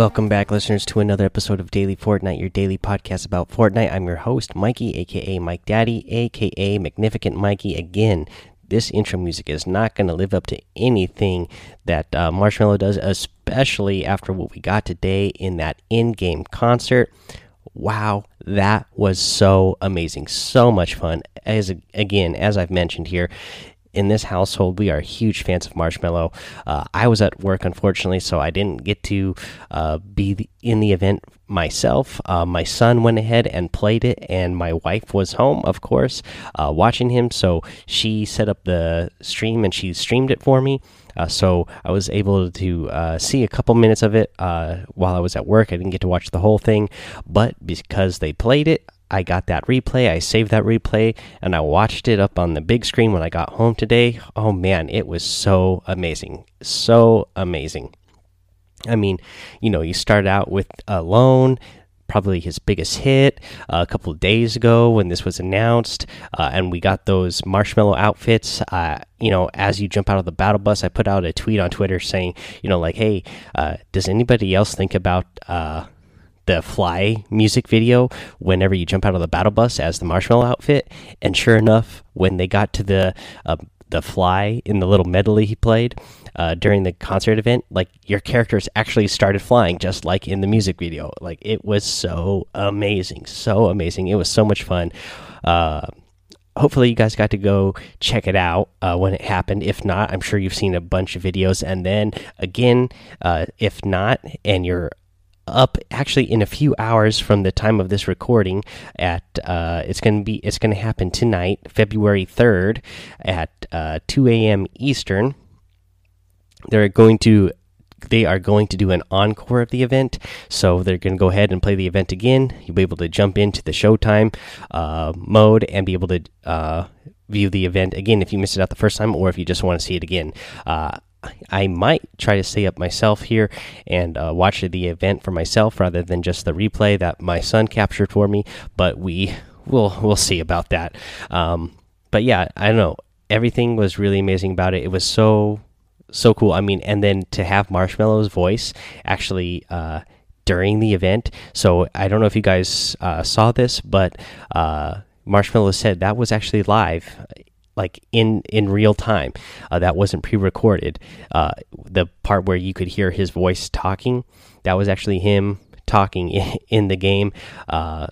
Welcome back, listeners, to another episode of Daily Fortnite, your daily podcast about Fortnite. I'm your host, Mikey, aka Mike Daddy, aka Magnificent Mikey. Again, this intro music is not going to live up to anything that uh, Marshmello does, especially after what we got today in that in game concert. Wow, that was so amazing. So much fun. As again, as I've mentioned here, in this household, we are huge fans of Marshmello. Uh, I was at work, unfortunately, so I didn't get to uh, be the, in the event myself. Uh, my son went ahead and played it, and my wife was home, of course, uh, watching him. So she set up the stream and she streamed it for me. Uh, so I was able to uh, see a couple minutes of it while I was at work. I didn't get to watch the whole thing, but because they played it, I got that replay. I saved that replay and I watched it up on the big screen when I got home today. Oh man, it was so amazing. So amazing. I mean, you know, you start out with Alone, probably his biggest hit uh, a couple of days ago when this was announced, uh, and we got those Marshmello outfits. Uh, you know, as you jump out of the battle bus, I put out a tweet on Twitter saying, you know, like, hey, uh, does anybody else think about uh, the fly music video whenever you jump out of the battle bus as the Marshmello outfit. And sure enough when they got to the uh, the fly in the little medley he played uh, during the concert event like your characters actually started flying just like in the music video. Like it was so amazing so amazing. It was so much fun. Uh, hopefully you guys got to go check it out uh, when it happened. If not i'm sure you've seen a bunch of videos. And then again uh, if not and you're up actually in a few hours from the time of this recording at uh, it's going to be it's going to happen tonight february 3rd at uh, 2 a.m eastern. They're going to they are going to do an encore of the event so they're going to go ahead and play the event again. You'll be able to jump into the showtime uh, mode and be able to uh, view the event again if you missed it out the first time or if you just want to see it again. Uh, I might try to stay up myself here and uh, watch the event for myself rather than just the replay that my son captured for me. But we will we'll see about that. Um, but yeah, I don't know. Everything was really amazing about it. It was so so cool. I mean, and then to have Marshmello's voice actually. Uh, during the event, so I don't know if you guys uh, saw this, but uh, Marshmello said that was actually live like in in real time. Uh, that wasn't pre-recorded. Uh, the part where you could hear his voice talking, that was actually him talking in, the game. Uh,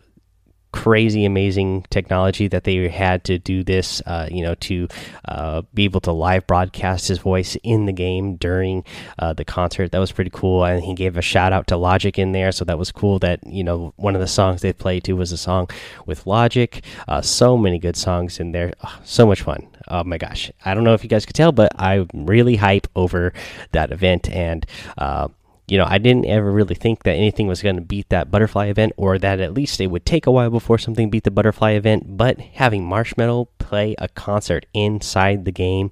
crazy amazing technology that they had to do this uh, you know to uh, be able to live broadcast his voice in the game during uh, the concert. That was pretty cool and he gave a shout out to logic in there so that was cool that you know one of the songs they played to was a song with logic. Uh, so many good songs in there. Oh, so much fun. Oh my gosh. I don't know if you guys could tell but i'm really hype over that event and uh, you know, I didn't ever really think that anything was going to beat that butterfly event, or that at least it would take a while before something beat the butterfly event. But having Marshmello play a concert inside the game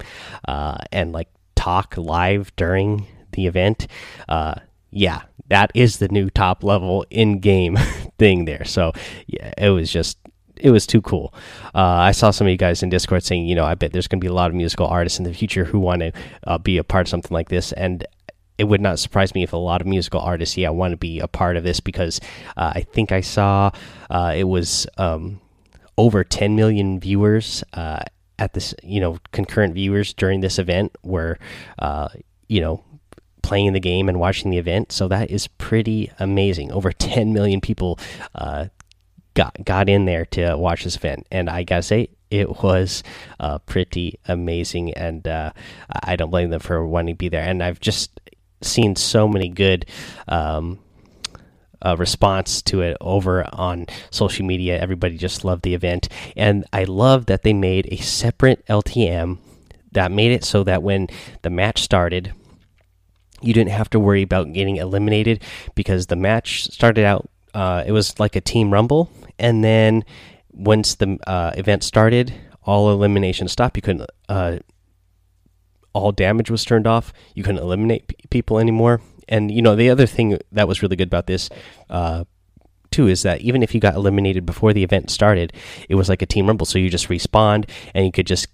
uh, and like talk live during the event, uh, yeah, that is the new top level in game thing there. So yeah, it was just it was too cool. Uh, I saw some of you guys in Discord saying, you know, I bet there's going to be a lot of musical artists in the future who want to uh, be a part of something like this, and it would not surprise me if a lot of musical artists, yeah, want to be a part of this because uh, I think I saw uh, it was um, over 10 million viewers uh, at this, you know, concurrent viewers during this event were, uh, you know, playing the game and watching the event. So that is pretty amazing. Over 10 million people uh, got got in there to watch this event, and I gotta say, it was uh, pretty amazing, and I don't blame them for wanting to be there. And I've just seen so many good um, uh, response to it over on social media. Everybody just loved the event, and I love that they made a separate LTM that made it so that when the match started, you didn't have to worry about getting eliminated because the match started out. Uh, it was like a team rumble, and then once the uh, event started, all eliminations stopped. You couldn't uh, all damage was turned off. You couldn't eliminate people anymore. And you know the other thing that was really good about this, uh, too, is that even if you got eliminated before the event started, it was like a team rumble. So you just respawned and you could just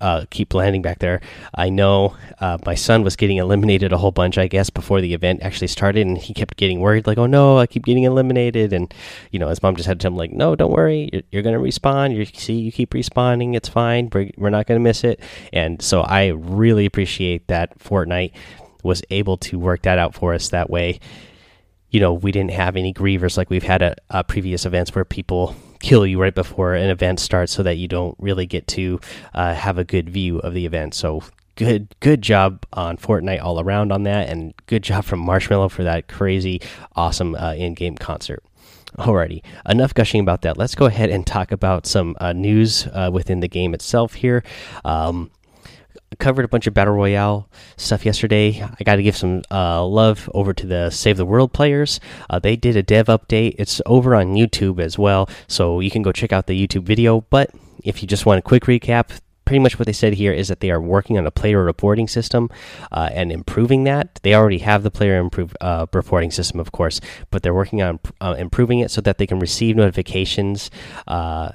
uh, keep landing back there. I know uh, my son was getting eliminated a whole bunch, I guess, before the event actually started, and he kept getting worried, like, "Oh no, I keep getting eliminated." And you know, his mom just had to tell him, like, "No, don't worry, you're, you're gonna respawn. You see, you keep respawning, it's fine. We're, we're not gonna miss it." And so I really appreciate that Fortnite was able to work that out for us that way. You know, we didn't have any grievers like we've had at uh, previous events where people kill you right before an event starts so that you don't really get to uh, have a good view of the event. So good good job on Fortnite all around on that, and good job from Marshmello for that crazy awesome uh, in-game concert. Alrighty, enough gushing about that. Let's go ahead and talk about some uh, news uh, within the game itself here. Um, covered a bunch of battle royale stuff yesterday. I got to give some uh, love over to the Save the World players. Uh, they did a dev update. It's over on YouTube as well, so you can go check out the YouTube video. But if you just want a quick recap, pretty much what they said here is that they are working on a player reporting system uh, and improving that. They already have the player improve, uh, reporting system, of course, but they're working on uh, improving it so that they can receive notifications uh,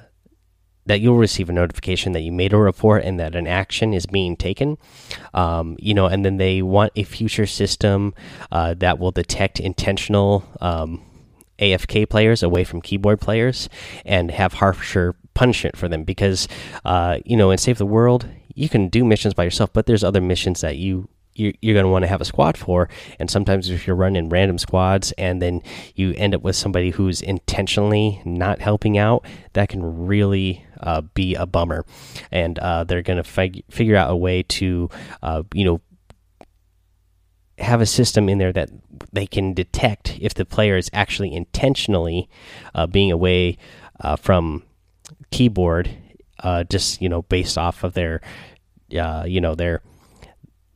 that you'll receive a notification that you made a report and that an action is being taken. Um, you know, and then they want a future system uh, that will detect intentional um, AFK players away from keyboard players and have harsher punishment for them because, uh, you know, in Save the World, you can do missions by yourself, but there's other missions that you you're, going to want to have a squad for. And sometimes if you're running random squads and then you end up with somebody who's intentionally not helping out, that can really uh, be a bummer. And uh, they're going to fig figure out a way to, uh, you know, have a system in there that they can detect if the player is actually intentionally uh, being away uh, from keyboard, uh, just you know, based off of their, you know, their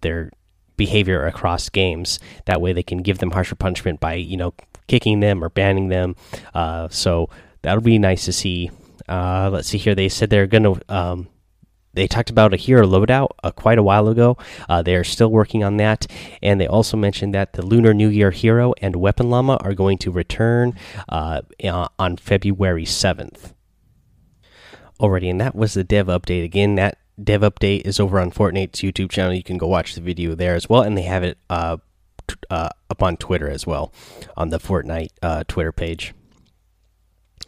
their behavior across games. That way, they can give them harsher punishment by you know kicking them or banning them. Uh, so that'll be nice to see. Uh, let's see here. They said they're gonna. Um, they talked about a hero loadout uh, quite a while ago. Uh, they are still working on that, and they also mentioned that the Lunar New Year hero and Weapon Llama are going to return uh, on February seventh. Already, and that was the dev update. Again, that dev update is over on Fortnite's YouTube channel. You can go watch the video there as well, and they have it uh, uh, up on Twitter as well on the Fortnite uh, Twitter page.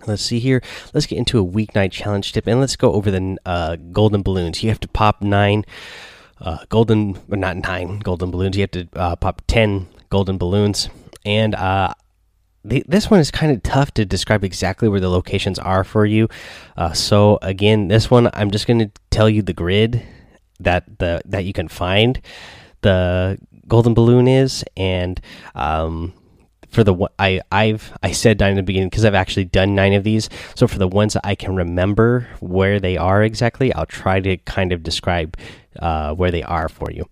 Let's see here. Let's get into a weeknight challenge tip, and let's go over the uh, golden balloons. You have to pop nine uh, golden, not nine golden balloons. You have to uh, pop ten golden balloons, and this one is kind of tough to describe exactly where the locations are for you. Uh, so again, this one I'm just going to tell you the grid that the that you can find the golden balloon is, and um, for the I I've I said nine in the beginning because I've actually done nine of these. So for the ones I can remember where they are exactly, I'll try to kind of describe uh, where they are for you.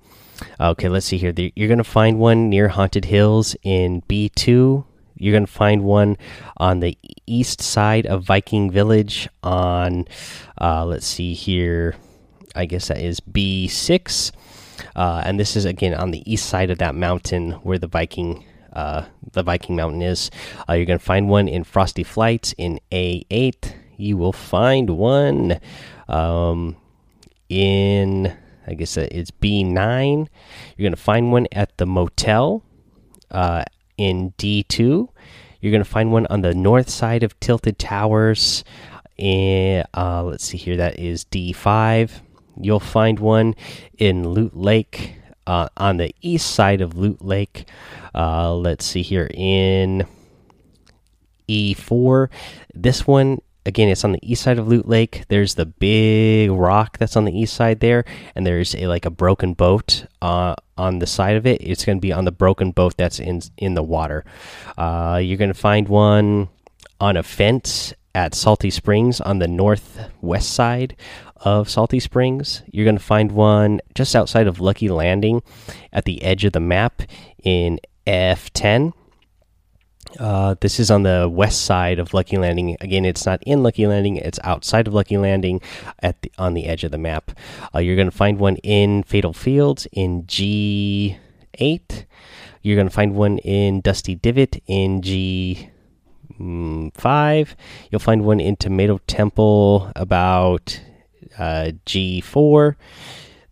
Okay, let's see here. You're going to find one near Haunted Hills in B2 you're going to find one on the east side of Viking Village on, uh, let's see here, I guess that is B6. Uh, and this is again on the east side of that mountain where the Viking uh, the Viking Mountain is. Uh, you're going to find one in Frosty Flights in A8. You will find one um, in, I guess it's B9. You're going to find one at the motel uh, in D2. You're going to find one on the north side of Tilted Towers. In, uh, let's see here, that is D5. You'll find one in Loot Lake uh, on the east side of Loot Lake. Uh, let's see here in E4. This one again it's on the east side of loot lake. There's the big rock that's on the east side there and there's a like a broken boat uh, on the side of it. It's going to be on the broken boat that's in in the water. Uh, you're going to find one on a fence at salty springs on the northwest side of salty springs. You're going to find one just outside of lucky landing at the edge of the map in f10 uh, this is on the west side of Lucky Landing. Again, it's not in Lucky Landing; it's outside of Lucky Landing, at the, on the edge of the map. Uh, you're going to find one in Fatal Fields in G eight. You're going to find one in Dusty Divot in G five. You'll find one in Tomato Temple about uh, G4.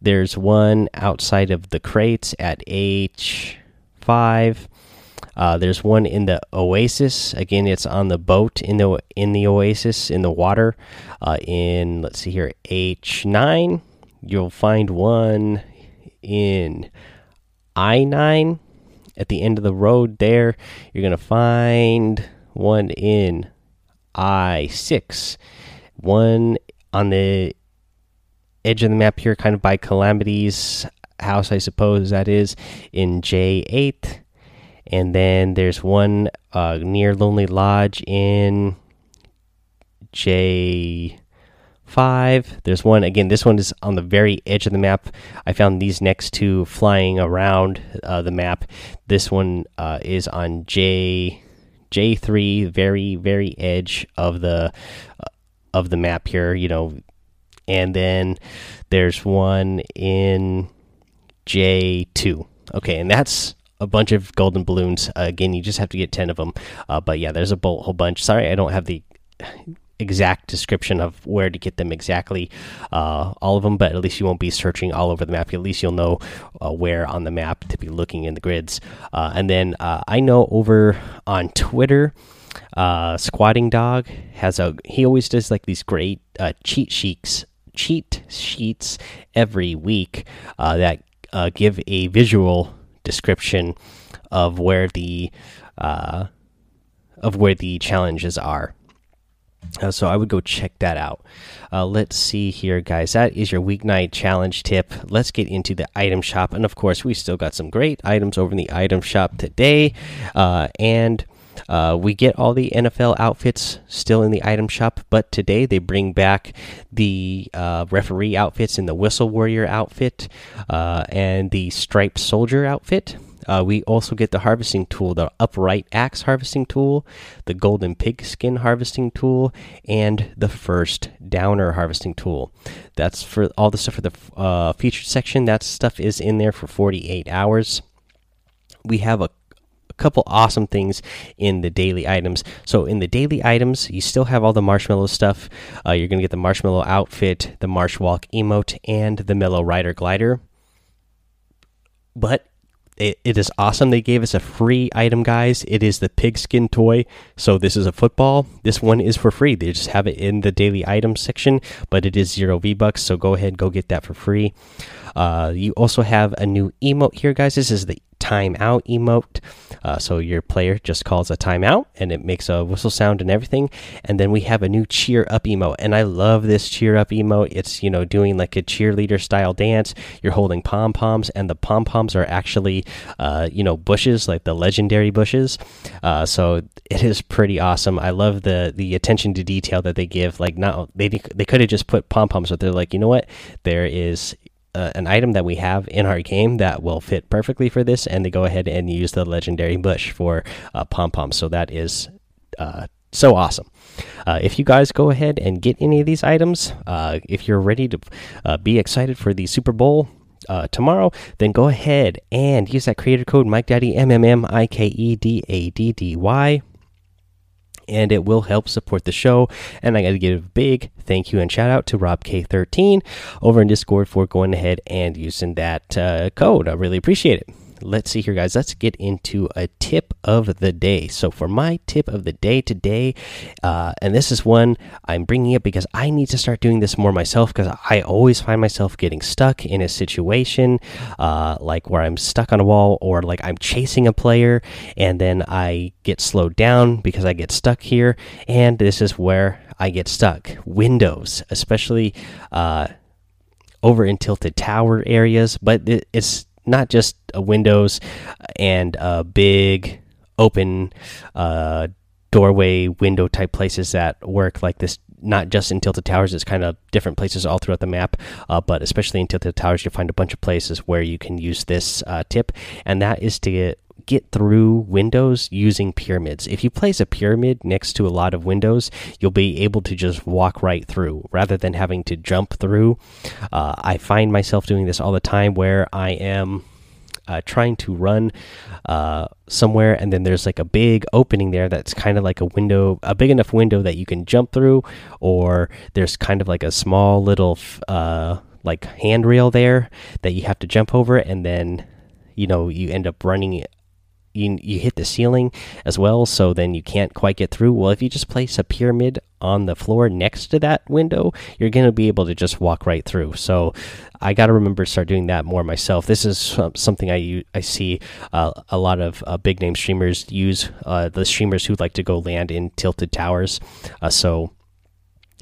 There's one outside of the crates at H5. Uh, there's one in the oasis. Again, it's on the boat in the in the oasis in the water. Uh, in let's see here, H nine. You'll find one in I nine at the end of the road. There, you're gonna find one in I six. One on the edge of the map here, kind of by Calamity's house, I suppose that is in J eight and then there's one uh, near Lonely Lodge in J five. There's one again. This one is on the very edge of the map. I found these next two flying around uh, the map. This one uh, is on J J three, very very edge of the uh, of the map here. You know, and then there's one in J two. Okay, and that's a bunch of golden balloons. Uh, again, you just have to get 10 of them. Uh, but yeah, there's a whole bunch. Sorry, I don't have the exact description of where to get them exactly, uh, all of them, but at least you won't be searching all over the map. At least you'll know uh, where on the map to be looking in the grids. Uh, and then uh, I know over on Twitter, Squatting Dog has a, he always does like these great cheat sheets. Cheat sheets every week that give a visual description of where the uh, of where the challenges are. Uh, so I would go check that out. Uh, let's see here, guys. That is your weeknight challenge tip. Let's get into the item shop, and of course, we still got some great items over in the item shop today. Uh, and uh, we get all the NFL outfits still in the item shop, but today they bring back the uh, referee outfits and the Whistle Warrior outfit uh, and the Striped Soldier outfit. Uh, we also get the harvesting tool, the upright axe harvesting tool, the golden pigskin harvesting tool, and the first downer harvesting tool. That's for all the stuff for the uh, featured section. That stuff is in there for 48 hours. We have a couple awesome things in the daily items. So in the daily items, you still have all the Marshmello stuff. Uh, you're gonna get the Marshmello outfit, the marsh walk emote, and the mellow rider glider. But it, it is awesome. They gave us a free item, guys. It is the pigskin toy. So this is a football. This one is for free. They just have it in the daily items section, but it is zero V bucks. So go ahead, go get that for free. Uh, you also have a new emote here, guys. This is the timeout emote. Uh, so your player just calls a timeout and it makes a whistle sound and everything. And then we have a new cheer up emote. And I love this cheer up emote. It's, you know, doing like a cheerleader style dance. You're holding pom poms, and the pom poms are actually, uh, you know, bushes, like the legendary bushes. Uh, so it is pretty awesome. I love the the attention to detail that they give. Like, not they they could have just put pom poms, but they're like, you know what? There is uh, an item that we have in our game that will fit perfectly for this, and they go ahead and use the legendary bush for uh, pom pom. So that is uh, so awesome. Uh, if you guys go ahead and get any of these items, uh, if you're ready to uh, be excited for the Super Bowl uh, tomorrow, then go ahead and use that creator code Mike Daddy M M M I K E D A D D Y and it will help support the show. And I got to give a big thank you and shout out to Rob K13 over in Discord for going ahead and using that uh, code. I really appreciate it let's see here, guys. Let's get into a tip of the day. So, for my tip of the day today, uh, and this is one I'm bringing up because I need to start doing this more myself because I always find myself getting stuck in a situation uh, like where I'm stuck on a wall or like I'm chasing a player and then I get slowed down because I get stuck here. And this is where I get stuck. Windows, especially. Uh, over in tilted tower areas, but it's not just a windows and a big open uh, doorway window type places that work like this not just in tilted towers it's kind of different places all throughout the map uh, but especially in tilted towers you'll find a bunch of places where you can use this uh, tip and that is to get through windows using pyramids. If you place a pyramid next to a lot of windows, you'll be able to just walk right through rather than having to jump through. Uh, I find myself doing this all the time where I am uh, trying to run uh, somewhere, and then there's like a big opening there that's kind of like a window, a big enough window that you can jump through, or there's kind of like a small little uh, like handrail there that you have to jump over, and then you know you end up running you you hit the ceiling as well, so then you can't quite get through. Well, if you just place a pyramid on the floor next to that window, you're going to be able to just walk right through. So I got to remember to start doing that more myself. This is something I I see uh, a lot of uh, big name streamers use. Uh, the streamers who like to go land in tilted towers. Uh, so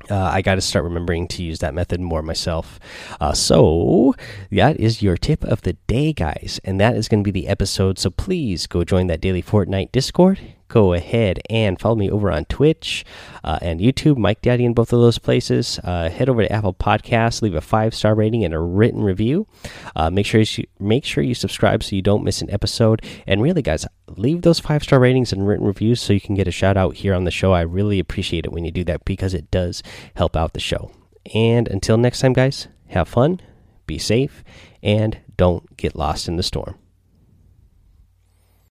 uh, I got to start remembering to use that method more myself. Uh, so, that is your tip of the day, guys. And that is going to be the episode. So, please go join that daily Fortnite Discord go ahead and follow me over on Twitch uh, and YouTube, Mike Daddy in both of those places. Uh, head over to Apple Podcasts, leave a five star rating and a written review. Uh, make sure you make sure you subscribe so you don't miss an episode. And really, guys, leave those five star ratings and written reviews so you can get a shout out here on the show. I really appreciate it when you do that because it does help out the show. And until next time, guys, have fun, be safe, and don't get lost in the storm.